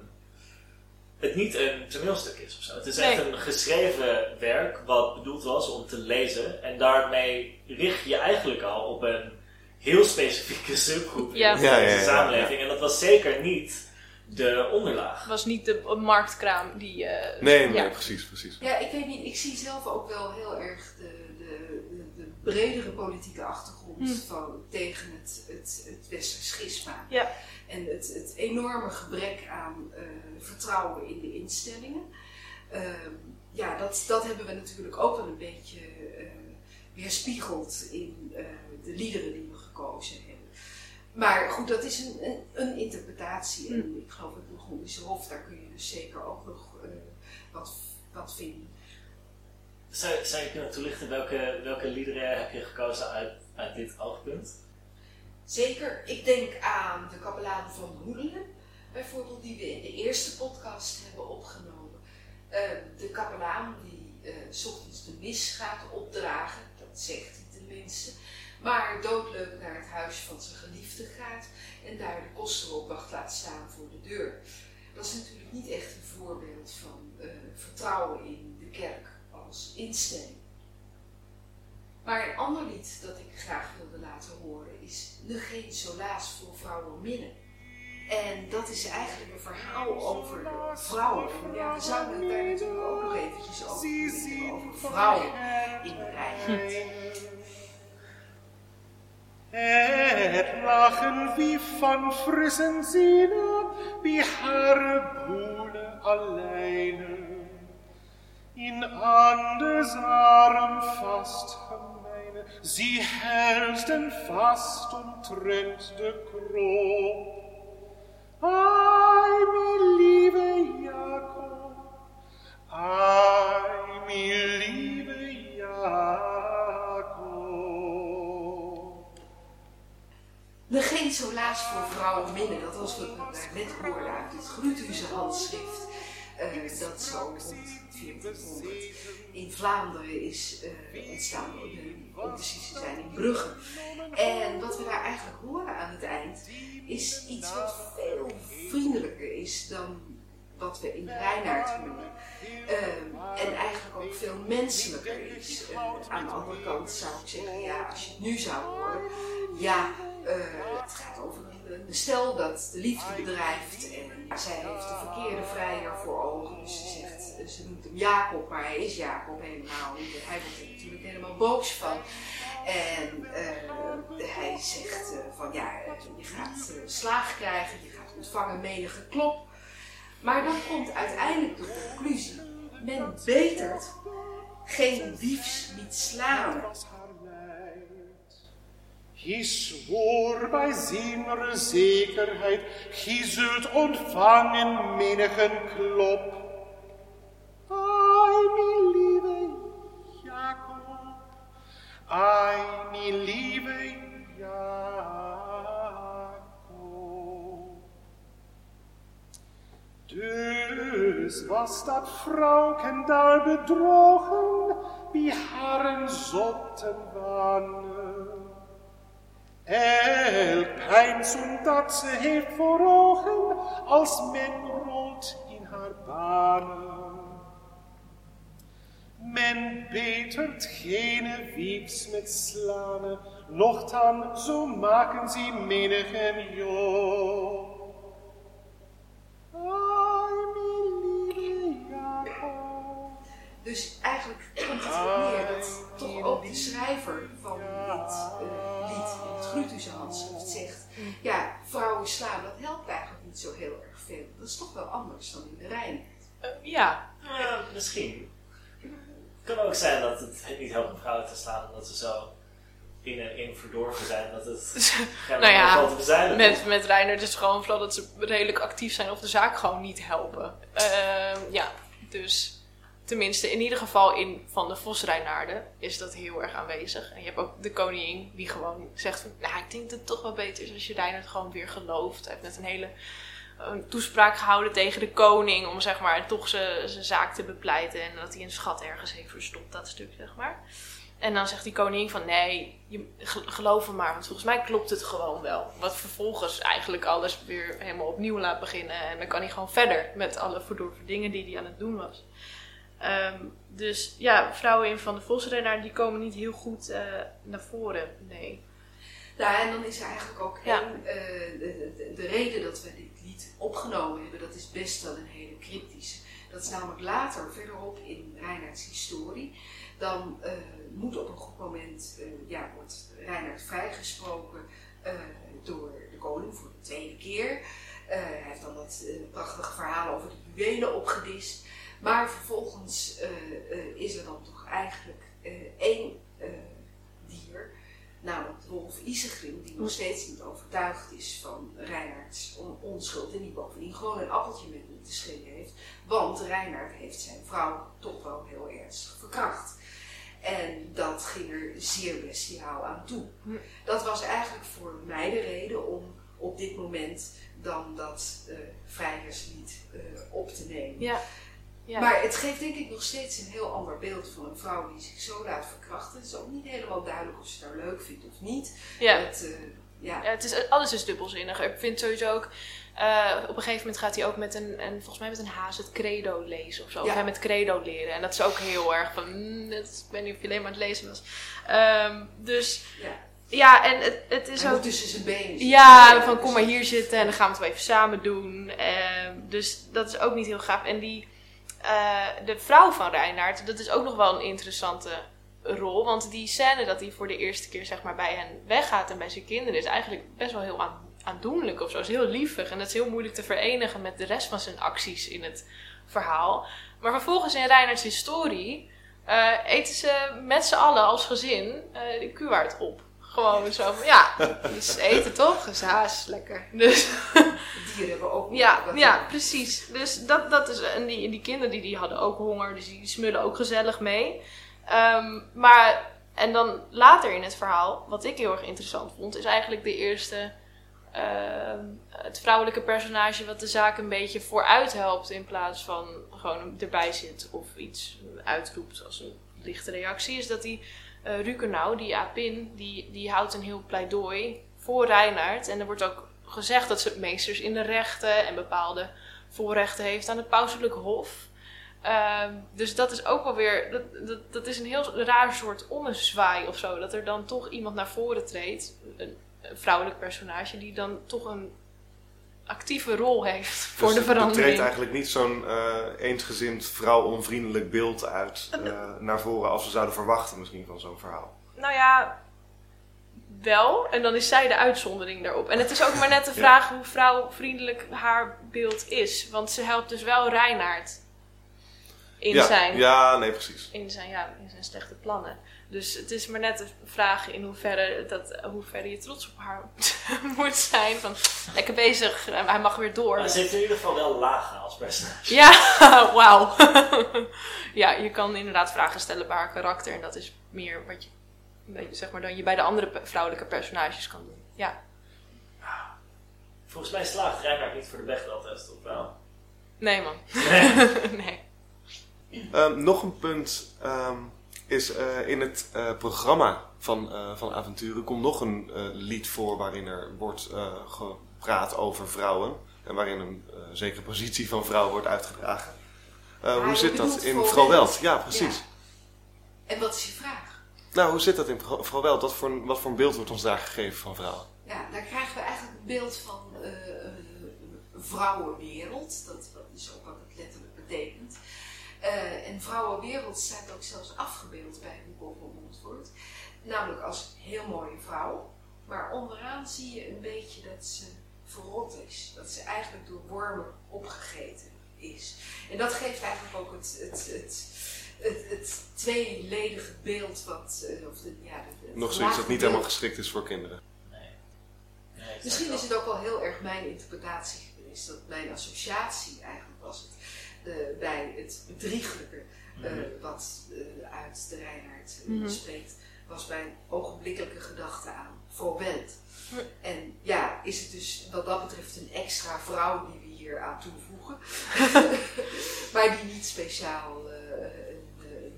het niet een toneelstuk is of zo. Het is echt Nee. een geschreven werk wat bedoeld was om te lezen. En daarmee richt je eigenlijk al op een heel specifieke subgroep Ja. in Ja, deze ja, ja, samenleving. En dat was zeker niet de onderlaag. Het was niet de marktkraam die... eh, Nee, nee, ja. precies, precies. Ja, ik weet niet. Ik zie zelf ook wel heel erg de, de, de, de bredere politieke achtergrond Hm. van, tegen het, het, het westers schisma. Ja. En het, het enorme gebrek aan eh, vertrouwen in de instellingen. Ehm, ja, dat, dat hebben we natuurlijk ook wel een beetje eh weerspiegeld in eh, de liederen die we gekozen hebben. Maar goed, dat is een, een, een interpretatie. En ik geloof het Burgondische Hof, daar kun je dus zeker ook nog eh, wat, wat vinden. Zou, zou je kunnen toelichten welke, welke liederen heb je gekozen uit, uit dit oogpunt? Zeker, ik denk aan de kapelaan van Hoedelen, bijvoorbeeld, die we in de eerste podcast hebben opgenomen. Eh, de kapelaan die s ochtends de mis gaat opdragen, dat zegt hij tenminste, maar doodleuk naar het huis van zijn geliefde gaat en daar de kosteropwacht laat staan voor de deur. Dat is natuurlijk niet echt een voorbeeld van eh, vertrouwen in de kerk als instelling. Maar een ander lied dat ik graag wilde laten horen is Ne geen solaas voor vrouwen minnen. En dat is eigenlijk een verhaal over de vrouwen. En ja, we zouden het daar natuurlijk ook nog eventjes over hebben, over vrouwen in de reinheid. Het lachen wie van frissen zinnen, wie haar boene alleine. In Andes arm vast sie hältsten fast de Krop. Ai, mi lieve Jakob, ai, mi lieve Jakob. Ne geen solaas voor vrouwen minnen, dat was wat we daar net hoorden uit het Gruthuse handschrift. eh, dat zo rond 1400 in Vlaanderen is eh, ontstaan, om precies te zijn in Brugge. En wat we daar eigenlijk horen aan het eind is iets wat veel vriendelijker is dan wat we in Reinaard horen. Ehm, en eigenlijk ook veel menselijker is. Eh, aan de andere kant zou ik zeggen, ja, als je het nu zou horen, ja, eh, het gaat over een stel dat de liefde bedrijft en zij heeft de verkeerde vrijer voor ogen. Dus ze zegt, ze noemt hem Jacob, maar hij is Jacob helemaal niet. Hij wordt er natuurlijk helemaal boos van. En eh, hij zegt eh, van ja, je gaat eh, slaag krijgen, je gaat ontvangen menige klop. Maar dan komt uiteindelijk de conclusie, men betert geen wiefs niet slaan. Hij zwoer bij zinnere zekerheid, gij zult ontvangen menigen klop. Ai, mi lieve Jacob. Dus was dat vrouwken daar bedrogen, wie haren zotten wannen. Elk pijns omdat ze heeft voor ogen, als men rolt in haar banen. Men betert geen wieks met slanen, nochtan zo maken ze menigen joh. Ai, mi lieve Jacob. Dus eigenlijk komt het erop neer dat toch ook de schrijver van dit eh, lied in het Gruthuse handschrift zegt, ja, vrouwen slaan, dat helpt eigenlijk niet zo heel erg veel. Dat is toch wel anders dan in de Rijn. Eh, ja, Ja, misschien. Het kan ook zijn dat het niet helpt om vrouwen te slaan, omdat ze zo in en in verdorven zijn dat het Nou ja, met, met Reiner is gewoon vooral dat ze redelijk actief zijn of de zaak gewoon niet helpen. Ehm, ja, dus tenminste in ieder geval in Van de Vos Reinaarden is dat heel erg aanwezig. En je hebt ook de koningin die gewoon zegt van, nou ik denk dat het toch wel beter is als je Reinhard gewoon weer gelooft. Hij heeft net een hele een toespraak gehouden tegen de koning om zeg maar toch zijn zijn zaak te bepleiten en dat hij een schat ergens heeft verstopt, dat stuk zeg maar. En dan zegt die koningin van nee, je, ge- geloof me maar, want volgens mij klopt het gewoon wel. Wat vervolgens eigenlijk alles weer helemaal opnieuw laat beginnen. En dan kan hij gewoon verder met alle verdorven dingen die hij aan het doen was. Ehm, dus ja, vrouwen in Van de Vosrennaar die komen niet heel goed eh, naar voren, nee. Nou, en dan is er eigenlijk ook Ja. één, eh, de, de, de reden dat we lied opgenomen hebben, dat is best wel een hele cryptische. Dat is namelijk later, verderop in Reinhardts historie. Dan uh, moet op een goed moment, uh, ja, wordt Reinhard vrijgesproken uh, door de koning voor de tweede keer. hij heeft dan dat prachtige verhaal over de juwelen opgedist. Maar vervolgens is er dan toch eigenlijk één dier namelijk de wolf Isegrim, die nog steeds niet overtuigd is van Reinhard's onschuld en die bovendien gewoon een appeltje met hem te schillen heeft. Want Reinhard heeft zijn vrouw toch wel heel ernstig verkracht. En dat ging er zeer bestiaal aan toe. Dat was eigenlijk voor mij de reden om op dit moment dan dat uh, vrijheidslied uh, op te nemen. Ja. Ja. Maar het geeft denk ik nog steeds een heel ander beeld van een vrouw die zich zo laat verkrachten. Het is ook niet helemaal duidelijk of ze het nou leuk vindt of niet. Ja. Het, uh, ja. ja. het is, alles is dubbelzinnig. Ik vind sowieso ook, uh, op een gegeven moment gaat hij ook met een, en volgens mij met een haas het credo lezen of zo. Ja. Of hij met credo leren. En dat is ook heel erg van, mm, dat, ik weet niet of je alleen maar aan het lezen was. Um, dus... Ja. Ja, en het, het is Hij ook... tussen zijn benen zitten. Ja, van kom maar hier zitten en dan gaan we het wel even samen doen. Uh, dus dat is ook niet heel gaaf. En die, uh, de vrouw van Reinhard, dat is ook nog wel een interessante rol. Want die scène dat hij voor de eerste keer zeg maar, bij hen weggaat en bij zijn kinderen is eigenlijk best wel heel aan, aandoenlijk of zo. is heel liefig en dat is heel moeilijk te verenigen met de rest van zijn acties in het verhaal. Maar vervolgens in Reinhards historie uh, eten ze met z'n allen als gezin uh, de kuwaard op. Gewoon zo van, ja, dus eten toch? Dus haas, lekker. Dus, Dieren hebben ook ja, ja, precies. Dus dat, dat is, en die, die kinderen die, die hadden ook honger, dus die smullen ook gezellig mee. Um, maar, en dan later in het verhaal, wat ik heel erg interessant vond, is eigenlijk de eerste, uh, het vrouwelijke personage wat de zaak een beetje vooruit helpt in plaats van gewoon erbij zit of iets uitroept als een lichte reactie, is dat die uh, Rukenau, die Apin, die, die houdt een heel pleidooi voor Reinhard. En er wordt ook gezegd dat ze meesters in de rechten en bepaalde voorrechten heeft aan het pauselijk hof. Uh, dus dat is ook wel weer, dat, dat, dat, is een heel raar soort ommezwaai of zo. Dat er dan toch iemand naar voren treedt, een, een vrouwelijk personage, die dan toch een actieve rol heeft voor dus de verandering. Er treedt eigenlijk niet zo'n uh, eensgezind vrouw-onvriendelijk beeld uit uh, naar voren als we zouden verwachten misschien van zo'n verhaal. Nou ja, wel. En dan is zij de uitzondering daarop. En het is ook maar net de vraag ja. hoe vrouwvriendelijk haar beeld is. Want ze helpt dus wel Reinaard in, ja, zijn, ja, nee, precies. in, zijn, ja, in zijn slechte plannen. Dus het is maar net de vraag in hoeverre, dat, hoeverre je trots op haar moet zijn. Van, lekker bezig, hij mag weer door. Maar ze heeft in ieder geval wel lagen als personage. Ja, wauw. ja, je kan inderdaad vragen stellen bij haar karakter. En dat is meer wat je, zeg maar, dan je bij de andere vrouwelijke personages kan doen. Ja. Volgens mij slaagt Reinhard niet voor de Bechdel-test, of wel? Nee, man. Nee. nee. Um, nog een punt um, is uh, in het uh, programma van, uh, van Avonturen komt nog een lied voor waarin er wordt gepraat over vrouwen. En waarin een zekere positie van vrouw wordt uitgedragen. hoe zit dat in Vrouw Welt? Ja, precies. Ja. En wat is je vraag? Nou, hoe zit dat in Vrouw Welt? Wat voor, wat voor een beeld wordt ons daar gegeven van vrouwen? Ja, daar krijgen we eigenlijk een beeld van vrouwenwereld. Dat, dat is ook wat het letterlijk betekent. Uh, en vrouwenwereld staat ook zelfs afgebeeld bij Hugo van Montfort. Namelijk als heel mooie vrouw. Maar onderaan zie je een beetje dat ze verrot is. Dat ze eigenlijk door wormen opgegeten is. En dat geeft eigenlijk ook het, het, het, het, het tweeledige beeld wat... Uh, of de, ja, de, Nog zoiets dat niet helemaal geschikt is voor kinderen. Nee. nee Misschien is het ook wel heel erg mijn interpretatie geweest. Dat mijn associatie eigenlijk was het. Uh, bij het bedrieglijke uh, mm -hmm. wat uh, uit de Reinhard mm -hmm. spreekt, was mijn ogenblikkelijke gedachte aan voorbeeld. Mm. En ja, is het dus wat dat betreft een extra vrouw die we hier aan toevoegen, maar die niet speciaal een,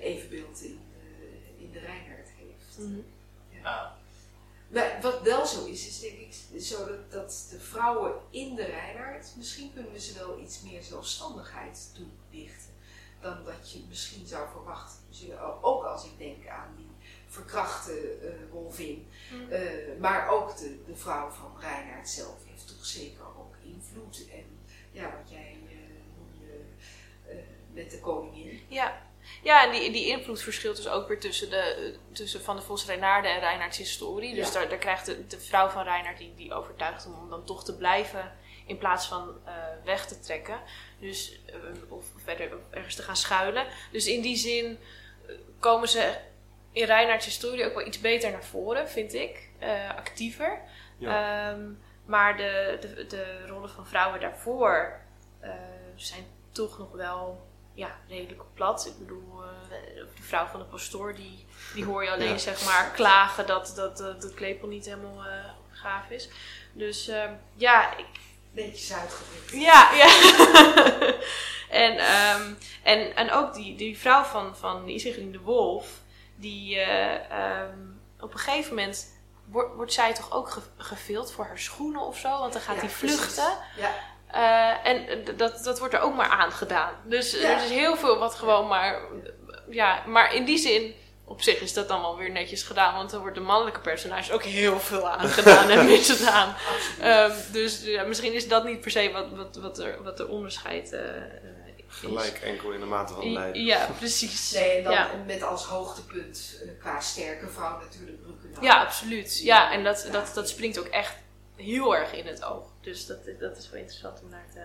evenbeeld in, in de Reinhard heeft. Ja. Ah. Maar wat wel zo is, is denk ik zo dat, dat de vrouwen in de Reinhard, misschien kunnen we ze wel iets meer zelfstandigheid toedichten dan dat je misschien zou verwachten. Dus ook als ik denk aan die verkrachte uh, Wolvin, mm. uh, maar ook de, de vrouw van Reinhard zelf heeft toch zeker ook in invloed en ja, wat jij eh, noemde eh, met de koningin. Ja. Ja, en die, die invloed verschilt dus ook weer tussen, de, tussen Van de Vos Reinaarde en Reinaards historie. Dus Ja. daar, daar krijgt de, de vrouw van Reinaard, die, die overtuigt hem om dan toch te blijven in plaats van eh, weg te trekken. Dus, eh, of verder ergens te gaan schuilen. Dus in die zin eh, komen ze in Reinaards historie ook wel iets beter naar voren, vind ik. Actiever. Ehm, maar de, de, de rollen van vrouwen daarvoor zijn toch nog wel ja, redelijk plat. Ik bedoel, eh, de vrouw van de pastoor, die, die hoor je alleen Ja. zeg maar klagen dat, dat, dat de klepel niet helemaal eh, gaaf is. Dus ehm, ja, ik, Netjes uitgedrukt. ja, ja. en, ehm, en, en ook die, die vrouw van, van Isigrin de Wolf, die eh, ehm, op een gegeven moment wordt, wordt zij toch ook ge, gevild voor haar schoenen of zo, want dan gaat hij vluchten. Ja, Eh, en dat, dat wordt er ook maar aangedaan. Dus Ja. er is heel veel wat gewoon maar. Ja, maar in die zin, op zich is dat dan wel weer netjes gedaan, want dan wordt de mannelijke personage ook heel veel aangedaan en misgedaan. absoluut. Ehm, dus ja, misschien is dat niet per se wat, wat, wat, er, wat er onderscheid is. Gelijk enkel in de mate van lijden. Ja, precies. nee, en dan ja. met als hoogtepunt eh, qua sterke vrouw natuurlijk ja, absoluut. Ja, en dat, dat, dat springt ook echt heel erg in het oog. Dus dat, dat is wel interessant om naar te,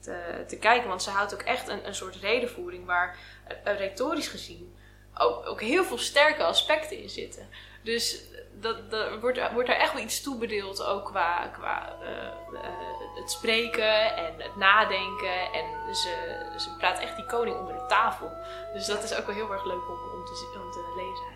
te, te kijken. Want ze houdt ook echt een, een soort redenvoering waar eh, retorisch gezien ook, ook heel veel sterke aspecten in zitten. Dus dat, dat wordt, wordt er echt wel iets toebedeeld, ook qua, qua eh, het spreken en het nadenken. En ze, ze praat echt die koning onder de tafel. Dus dat is ook wel heel erg leuk om, om, te, om te lezen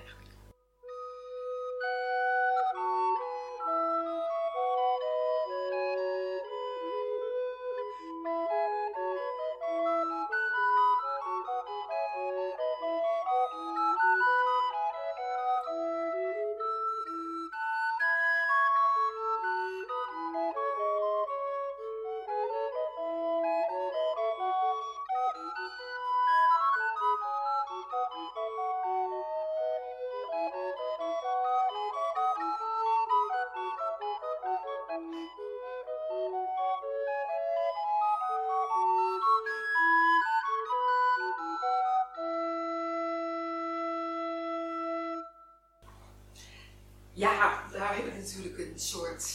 Ja, daar heb ik natuurlijk een soort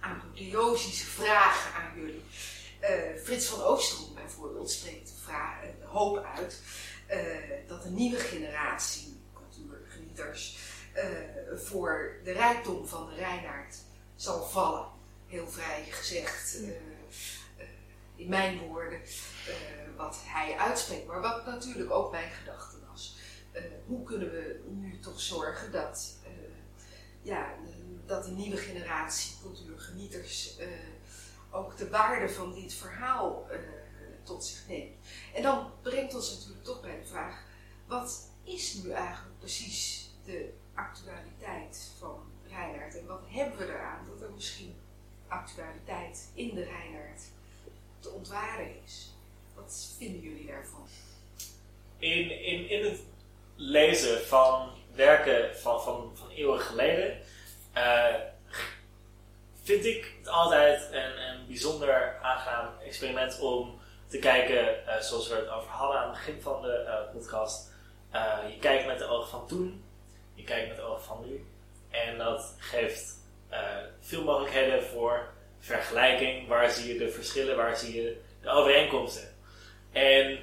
apotheosische vraag aan jullie. Eh, Frits van Oosterom bijvoorbeeld spreekt de, vraag, eh, de hoop uit eh, dat een nieuwe generatie cultuurgenieters voor de rijkdom van de Reinaard zal vallen. Heel vrij gezegd, in mijn woorden, wat hij uitspreekt, maar wat natuurlijk ook mijn gedachte was. Hoe kunnen we nu toch zorgen dat, een nieuwe generatie cultuurgenieters eh, ook de waarde van dit verhaal eh, tot zich neemt? En dan brengt ons natuurlijk toch bij de vraag: wat is nu eigenlijk precies de actualiteit van Reinhard? En wat hebben we eraan dat er misschien actualiteit in de Reinhard te ontwaren is? Wat vinden jullie daarvan? in, in, in het lezen van werken van, van, van eeuwen geleden eh, vind ik het altijd een, een bijzonder aangenaam experiment om te kijken, eh, zoals we het over hadden aan het begin van de eh, podcast. Je kijkt met de ogen van toen, je kijkt met de ogen van nu. En dat geeft veel mogelijkheden voor vergelijking. Waar zie je de verschillen, waar zie je de overeenkomsten? En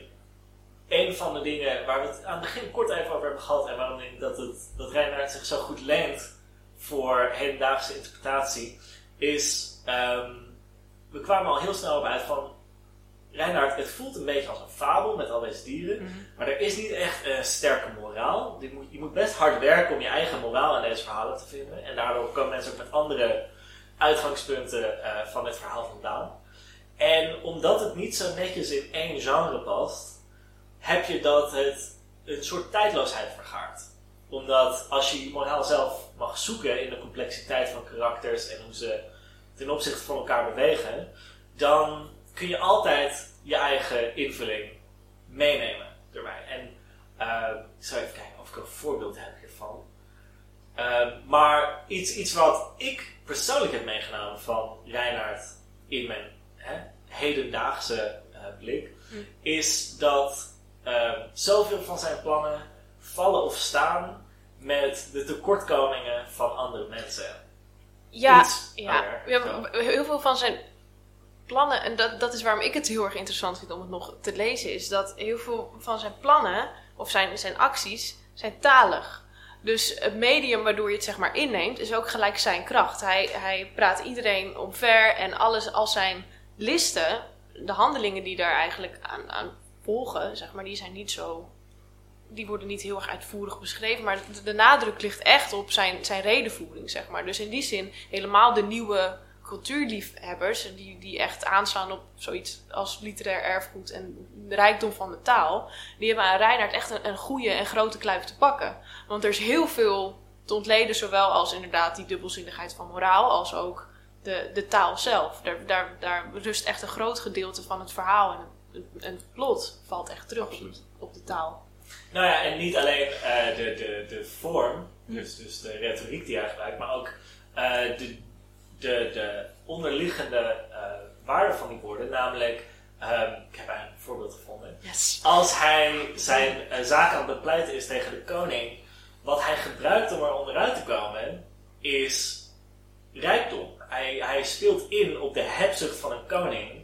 een van de dingen waar we het aan het begin kort even over hebben gehad en waarom ik denk dat, het, dat Reinhard zich zo goed leent voor hedendaagse interpretatie, is ehm, we kwamen al heel snel op uit van Reinhard, het voelt een beetje als een fabel met al deze dieren, maar er is niet echt een sterke moraal. Je moet, je moet best hard werken om je eigen moraal in deze verhalen te vinden en daardoor komen mensen ook met andere uitgangspunten eh, van het verhaal vandaan. En omdat het niet zo netjes in één genre past, heb je dat het een soort tijdloosheid vergaart. Omdat als je je moraal zelf mag zoeken in de complexiteit van karakters en hoe ze ten opzichte van elkaar bewegen, dan kun je altijd je eigen invulling meenemen erbij. En eh, ik zal even kijken of ik een voorbeeld heb hiervan. Eh, maar iets, iets wat ik persoonlijk heb meegenomen van Reinhard in mijn hedendaagse eh, blik, is dat eh, zoveel van zijn plannen vallen of staan met de tekortkomingen van andere mensen. Ja, Iets ja. ja, zo. heel veel van zijn plannen, en dat, dat is waarom ik het heel erg interessant vind om het nog te lezen, is dat heel veel van zijn plannen, of zijn, zijn acties, zijn talig. Dus het medium waardoor je het zeg maar inneemt, is ook gelijk zijn kracht. Hij, hij praat iedereen omver en alles als zijn listen, de handelingen die daar eigenlijk aan, aan volgen, zeg maar, die zijn niet zo. Die worden niet heel erg uitvoerig beschreven, maar de, de nadruk ligt echt op zijn, zijn redenvoering, zeg maar. Dus in die zin, helemaal de nieuwe cultuurliefhebbers, die, die echt aanslaan op zoiets als literair erfgoed en de rijkdom van de taal, die hebben aan Reinhard echt een, een goede en grote kluif te pakken. Want er is heel veel te ontleden, zowel als inderdaad die dubbelzinnigheid van moraal, als ook de, de taal zelf. Daar, daar, daar rust echt een groot gedeelte van het verhaal en het, en het plot valt echt terug op de taal. Nou ja, en niet alleen eh, de, de, de vorm, dus, dus de retoriek die hij gebruikt, maar ook eh, de, de, de onderliggende eh, waarde van die woorden. Namelijk, ehm, ik heb een voorbeeld gevonden. Yes. Als hij zijn zaak aan het bepleiten is tegen de koning, wat hij gebruikt om er onderuit te komen, is rijkdom. Hij, hij speelt in op de hebzucht van een koning.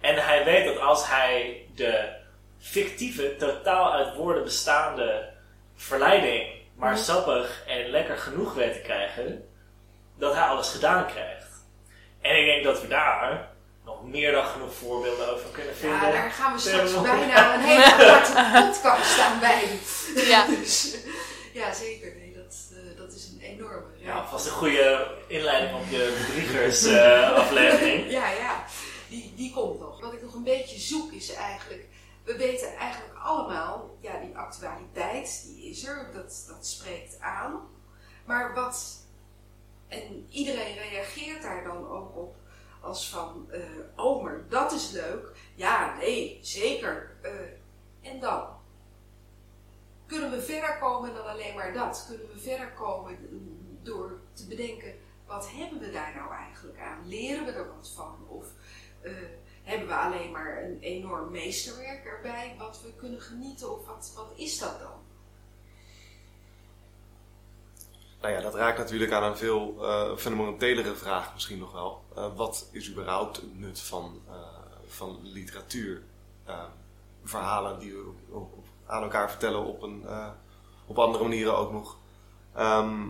En hij weet dat als hij de fictieve, totaal uit woorden bestaande verleiding maar Mhm. sappig en lekker genoeg weet te krijgen, dat hij alles gedaan krijgt. En ik denk dat we daar nog meer dan genoeg voorbeelden over kunnen vinden. Ja, daar gaan we straks bijna een hele aparte podcast aan bij. Ja. Dus, ja, zeker. Nee, dat, eh, dat is een enorme. Ja, vast een goede inleiding op je bedriegers eh, aflevering. Ja, ja. Die, die komt nog. Wat ik nog een beetje zoek is eigenlijk... We weten eigenlijk allemaal, ja, die actualiteit, die is er. Dat, dat spreekt aan. Maar wat... En iedereen reageert daar dan ook op als van... eh oh, maar dat is leuk. Ja, nee, zeker. Eh, en dan? Kunnen we verder komen dan alleen maar dat? Kunnen we verder komen door te bedenken... Wat hebben we daar nou eigenlijk aan? Leren we er wat van? Of eh, hebben we alleen maar een enorm meesterwerk erbij wat we kunnen genieten? Of wat, wat is dat dan? Nou ja, dat raakt natuurlijk aan een veel eh, fundamentelere vraag misschien nog wel. Eh, wat is überhaupt het nut van, eh, van literatuur? Eh, verhalen die we aan elkaar vertellen op, een, op andere manieren ook nog. Ehm,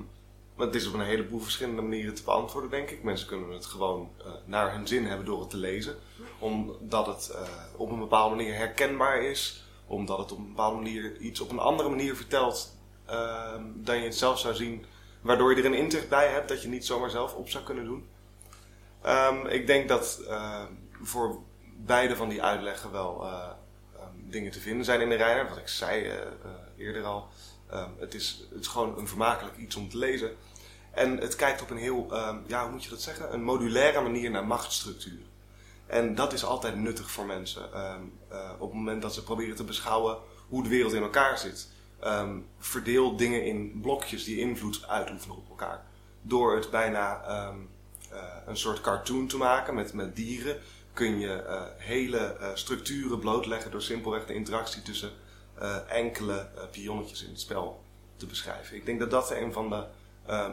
maar het is op een heleboel verschillende manieren te beantwoorden, denk ik. Mensen kunnen het gewoon naar hun zin hebben door het te lezen. Omdat het eh, op een bepaalde manier herkenbaar is. Omdat het op een bepaalde manier iets op een andere manier vertelt ehm, dan je het zelf zou zien. Waardoor je er een inzicht bij hebt dat je niet zomaar zelf op zou kunnen doen. Ehm, ik denk dat eh, voor beide van die uitleggen wel eh, ehm, dingen te vinden zijn in de Reiner. Wat ik zei eh, eerder al. Ehm, het, is, het is gewoon een vermakelijk iets om te lezen. En het kijkt op een heel, ehm, ja, hoe moet je dat zeggen? Een modulaire manier naar machtsstructuren. En dat is altijd nuttig voor mensen. ehm, eh, op het moment dat ze proberen te beschouwen hoe de wereld in elkaar zit. Ehm, verdeel dingen in blokjes die invloed uitoefenen op elkaar. Door het bijna ehm, eh, een soort cartoon te maken met, met dieren, kun je eh, hele structuren blootleggen door simpelweg de interactie tussen enkele pionnetjes in het spel te beschrijven. Ik denk dat dat een van de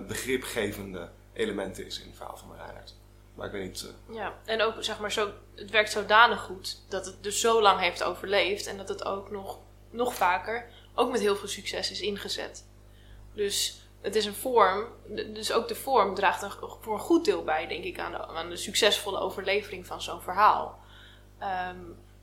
begripgevende elementen is in het verhaal van Reinhard. Maar ik weet niet. eh, Ja, en ook zeg maar zo, het werkt zodanig goed dat het dus zo lang heeft overleefd en dat het ook nog, nog vaker, ook met heel veel succes is ingezet. Dus het is een vorm, dus ook de vorm draagt een, voor een goed deel bij, denk ik, aan de, aan de succesvolle overlevering van zo'n verhaal. Ehm,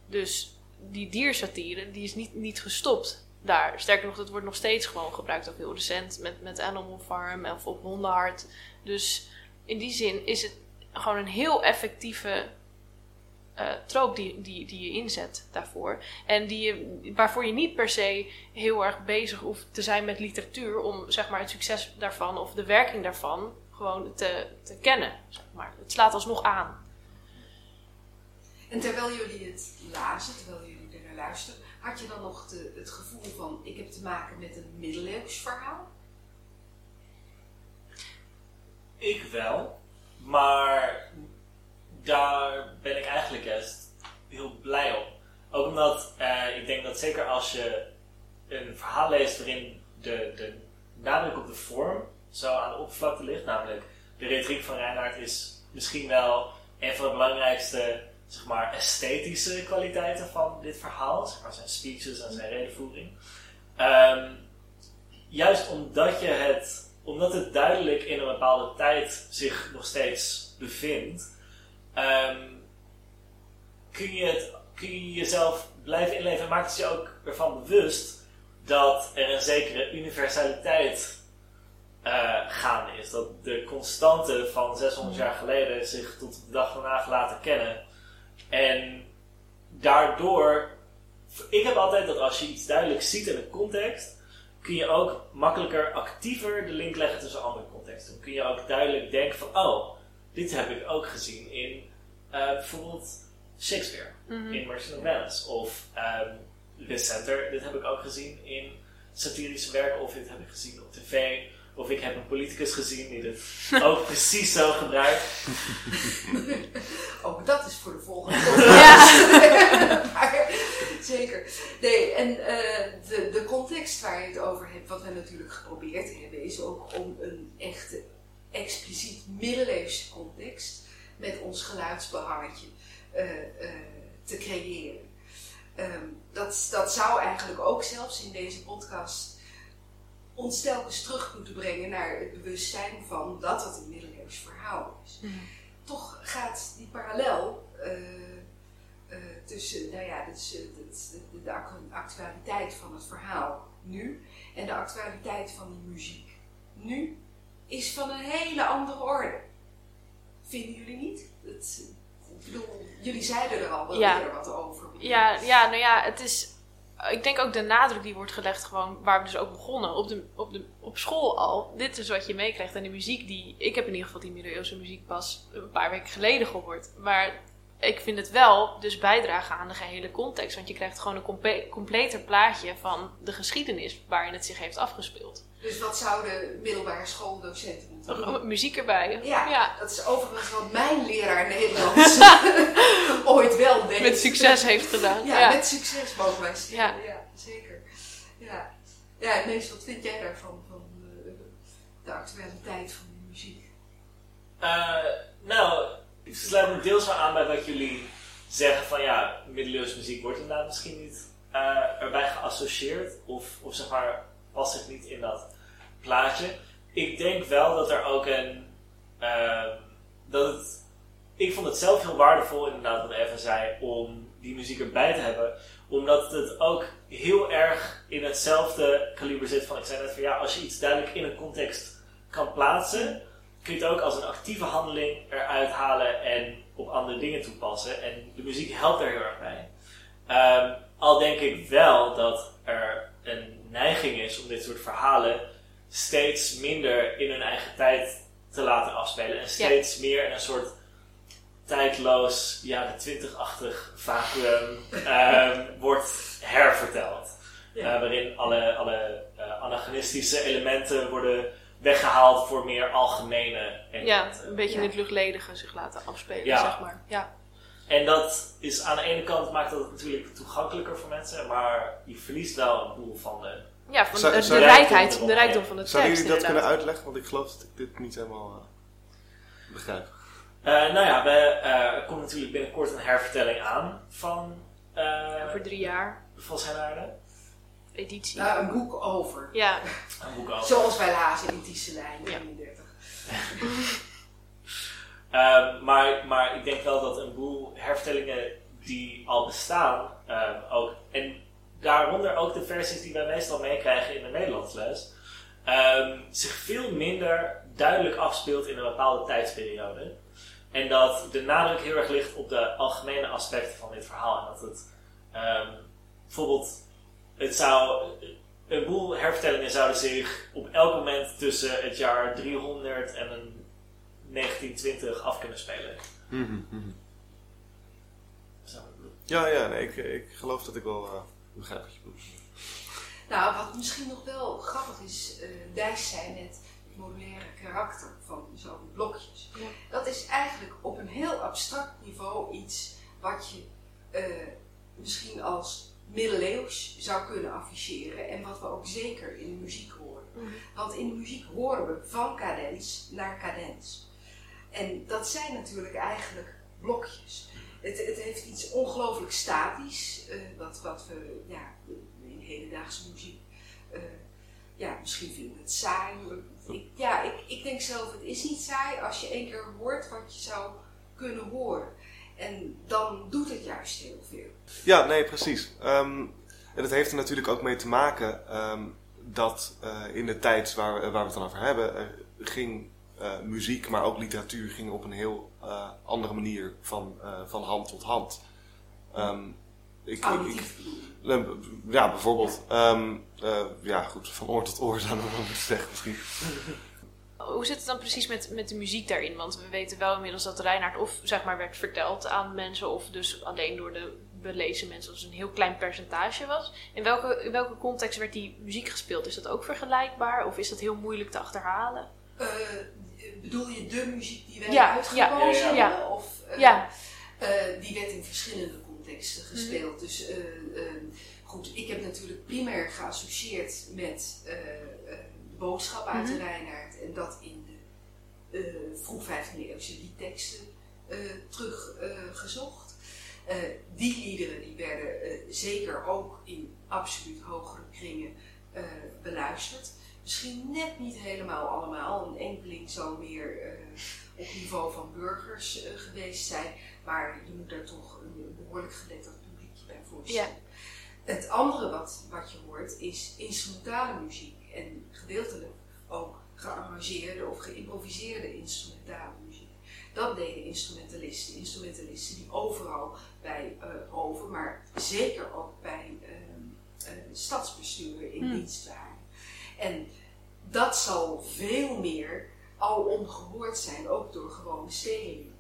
dus die diersatire, die is niet, niet gestopt daar. Sterker nog, dat wordt nog steeds gewoon gebruikt, ook heel recent, met, met Animal Farm of op Hondenhart. Dus in die zin is het gewoon een heel effectieve eh troop die, die, die je inzet daarvoor. En die je, waarvoor je niet per se heel erg bezig hoeft te zijn met literatuur om zeg maar, het succes daarvan of de werking daarvan gewoon te, te kennen. Zeg maar. Het slaat alsnog aan. En terwijl jullie het lazen, terwijl jullie er naar luisteren, had je dan nog de, het gevoel van: ik heb te maken met een middeleeuws verhaal? Ik wel, maar daar ben ik eigenlijk juist heel blij om. Ook omdat eh, ik denk dat zeker als je een verhaal leest waarin de, de nadruk op de vorm zo aan de oppervlakte ligt, namelijk de retoriek van Reinhard is misschien wel een van de belangrijkste zeg maar, esthetische kwaliteiten van dit verhaal, zeg maar zijn speeches en zijn redenvoering. Ehm, juist omdat, je het, omdat het duidelijk in een bepaalde tijd zich nog steeds bevindt, ehm, kun, je het, kun je jezelf blijven inleven en maakt je ook ervan bewust dat er een zekere universaliteit uh, gaande is. Dat de constanten van 600 jaar geleden zich tot de dag van vandaag laten kennen. En daardoor, ik heb altijd dat als je iets duidelijk ziet in een context, kun je ook makkelijker actiever de link leggen tussen andere contexten. Dan kun je ook duidelijk denken van, oh, dit heb ik ook gezien in uh, bijvoorbeeld Shakespeare, Mhm. in Merchant of Venice. Of um, Liz Center, dit heb ik ook gezien in satirische werken, of dit heb ik gezien op tv. Of ik heb een politicus gezien die dit ook precies zo gebruikt. Ook dat is voor de volgende Ja. maar, zeker. Nee, en eh, de, de context waar je het over hebt, wat we natuurlijk geprobeerd hebben, is ook om een echte, expliciet middeleeuwse context met ons geluidsbehangetje eh, eh, te creëren. Ehm, dat, dat zou eigenlijk ook zelfs in deze podcast ons telkens terug moeten brengen naar het bewustzijn van dat het een middeleeuws verhaal is. Toch gaat die parallel tussen nou ja, eh, de, de ac- actualiteit van het verhaal nu en de actualiteit van die muziek nu is van een hele andere orde. Vinden jullie niet? Ik bedoel, jullie zeiden er al wel Ja. wat over. Ja, ja, nou ja, het is. Ik denk ook de nadruk die wordt gelegd, gewoon waar we dus ook begonnen, op, de, op, de, op school al. Dit is wat je meekrijgt. En de muziek die. Ik heb in ieder geval die middeleeuwse muziek pas een paar weken geleden gehoord. Maar ik vind het wel dus bijdragen aan de gehele context. Want je krijgt gewoon een comple- completer plaatje van de geschiedenis waarin het zich heeft afgespeeld. Dus wat zouden middelbare schooldocenten moeten doen? Oh, Muziek erbij. Ja, ja. dat is overigens wat mijn leraar Nederlands ooit wel deed. Met succes heeft gedaan. Ja, Ja, met succes mogen wij. Ja. Ja, zeker. Ja. ja, wat vind jij daarvan? Van eh, de actualiteit van de muziek? Eh, nou, ik sluit me deels aan bij wat jullie zeggen van ja, middeleeuwse muziek wordt inderdaad misschien niet eh, erbij geassocieerd of, of zeg maar past zich niet in dat plaatje. Ik denk wel dat er ook een, eh, dat ik vond het zelf heel waardevol inderdaad wat Evan zei om die muziek erbij te hebben, omdat het ook heel erg in hetzelfde kaliber zit van ik zei net van ja, als je iets duidelijk in een context kan plaatsen, kun je het ook als een actieve handeling eruit halen en op andere dingen toepassen. En de muziek helpt daar heel erg bij. Ehm, al denk ik wel dat er een neiging is om dit soort verhalen steeds minder in hun eigen tijd te laten afspelen. En steeds meer in een soort tijdloos, jaren twintig-achtig vacuüm ehm, wordt herverteld. Ja. Eh, waarin alle, alle eh, anachronistische elementen worden weggehaald voor meer algemene ja, elementen. een beetje Ja. in het luchtledige zich laten afspelen, Ja. zeg maar. Ja. En dat is aan de ene kant maakt dat het natuurlijk toegankelijker voor mensen, maar je verliest wel een boel van de. Ja, van Zou- de, de zou- rijkheid, de rijkdom van de tekst. Zouden jullie dat inderdaad. kunnen uitleggen? Want ik geloof dat ik dit niet helemaal eh, begrijp. Eh, nou ja, we, eh, er komt natuurlijk binnenkort een hervertelling aan van eh Over drie jaar, Vos en Aarde. Editie. Nou, een boek over. Ja, Een boek over. Zoals wij lazen in Tisselijn Ja. 31. Ehm, maar, maar ik denk wel dat een boel hervertellingen die al bestaan, ehm, ook, en daaronder ook de versies die wij meestal meekrijgen in de Nederlandsles, ehm, zich veel minder duidelijk afspeelt in een bepaalde tijdsperiode. En dat de nadruk heel erg ligt op de algemene aspecten van dit verhaal. En dat het ehm, bijvoorbeeld, het zou, een boel hervertellingen zouden zich op elk moment tussen het jaar 300 en een 1920 af kunnen spelen. Zo. Ja, ja, nee, ik, ik geloof dat ik wel eh, begrijp wat je bedoelt. Nou, wat misschien nog wel grappig is, eh Dijs zei net, het modulaire karakter van zo'n blokjes. Ja. Dat is eigenlijk op een heel abstract niveau iets wat je eh, misschien als middeleeuws zou kunnen afficheren. En wat we ook zeker in de muziek horen. Mhm. Want in de muziek horen we van cadens naar cadens. En dat zijn natuurlijk eigenlijk blokjes. Het, het heeft iets ongelooflijk statisch, eh, wat, wat we ja, in hedendaagse muziek, eh, ja, misschien vinden we het saai. Ik, ja, ik, ik denk zelf, het is niet saai als je één keer hoort wat je zou kunnen horen. En dan doet het juist heel veel. Ja, nee, precies. Ehm, en dat heeft er natuurlijk ook mee te maken ehm, dat eh, in de tijd waar, we- waar we het dan over hebben, er ging eh, muziek, maar ook literatuur ging op een heel eh, andere manier van, van hand tot hand. Ehm, ik, ik, ja, bijvoorbeeld. Ja, goed, van oor tot oor zou ik moeten zeggen misschien. Hoe zit het dan precies met, met de muziek daarin? Want we weten wel inmiddels dat Reinhard of zeg maar werd verteld aan mensen, of dus alleen door de belezen mensen, het een heel klein percentage was. In welke, in welke context werd die muziek gespeeld? Is dat ook vergelijkbaar of is dat heel moeilijk te achterhalen? Eh, bedoel je de muziek die wij Ja, uitgekozen ja, ja? Of, eh, Ja. eh, die werd in verschillende contexten gespeeld. Dus goed, ik heb natuurlijk primair geassocieerd met boodschap uit de Mhm. Reinaard en dat in de eh, vroeg 15e eeuwse liedteksten eh teruggezocht. Eh, die liederen die werden zeker ook in absoluut hogere kringen beluisterd. Misschien net niet helemaal allemaal. Een enkeling zou meer op niveau van burgers geweest zijn. Maar je moet daar toch een behoorlijk geletterd publiekje bij voorstellen. Het andere wat, wat je hoort is instrumentale muziek. En gedeeltelijk ook gearrangeerde of geïmproviseerde instrumentale muziek. Dat deden instrumentalisten. Instrumentalisten die overal bij eh hoven, maar zeker ook bij eh, stadsbesturen in Hmm. dienst waren. En dat zal veel meer al ongehoord zijn, ook door gewone stedelingen.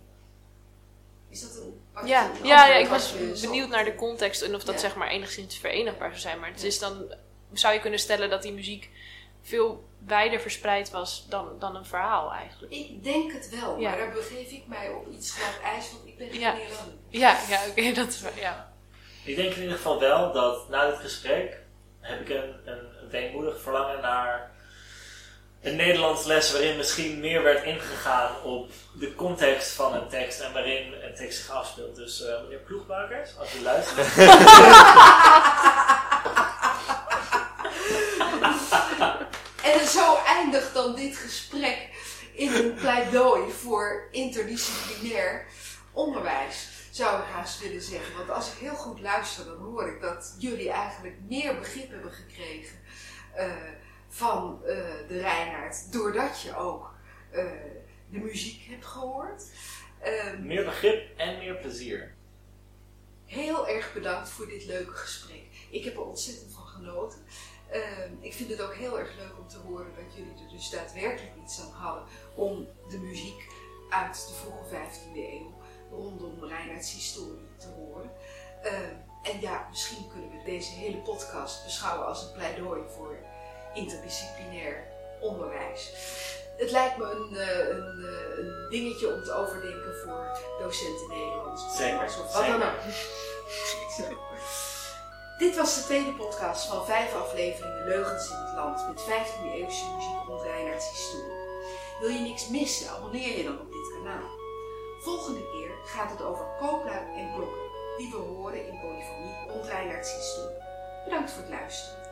Is dat een, Ja, een ja, ja ik was benieuwd naar de context en of dat Ja. zeg maar enigszins verenigbaar zou zijn. Maar het is dan, zou je kunnen stellen dat die muziek veel wijder verspreid was dan, dan een verhaal eigenlijk. Ik denk het wel, Ja. maar daar begeef ik mij op iets glad ijs, want ik ben geen Ja. Nederlander. Ja, ja oké, dat is wel, ja. Ik denk in ieder geval wel dat na dit gesprek heb ik een, een weemoedig verlangen naar een Nederlands les waarin misschien meer werd ingegaan op de context van een tekst en waarin een tekst zich afspeelt. Dus eh, meneer Ploegmakers, als u luistert. En zo eindigt dan dit gesprek in een pleidooi voor interdisciplinair onderwijs, zou ik haast willen zeggen. Want als ik heel goed luister, dan hoor ik dat jullie eigenlijk meer begrip hebben gekregen eh, van eh, de Reinaard, doordat je ook eh, de muziek hebt gehoord. Ehm, meer begrip en meer plezier. Heel erg bedankt voor dit leuke gesprek. Ik heb er ontzettend van genoten. Ehm, ik vind het ook heel erg leuk om te horen dat jullie er dus daadwerkelijk iets aan hadden om de muziek uit de vroege 15e eeuw rondom Reinhard's historie te horen. Ehm, en ja, misschien kunnen we deze hele podcast beschouwen als een pleidooi voor interdisciplinair onderwijs. Het lijkt me een, eh, een, eh, een dingetje om te overdenken voor docenten Nederlands. Zeker, Of wat dan ook. Dit was de tweede podcast van vijf afleveringen Leugens in het Land met 15e eeuwse muziek rond Reinhard's historie. Wil je niks missen, abonneer je dan op dit kanaal. Volgende keer gaat het over koopluik en blokken, die we horen in polyfonie rond Reinhard's historie. Bedankt voor het luisteren.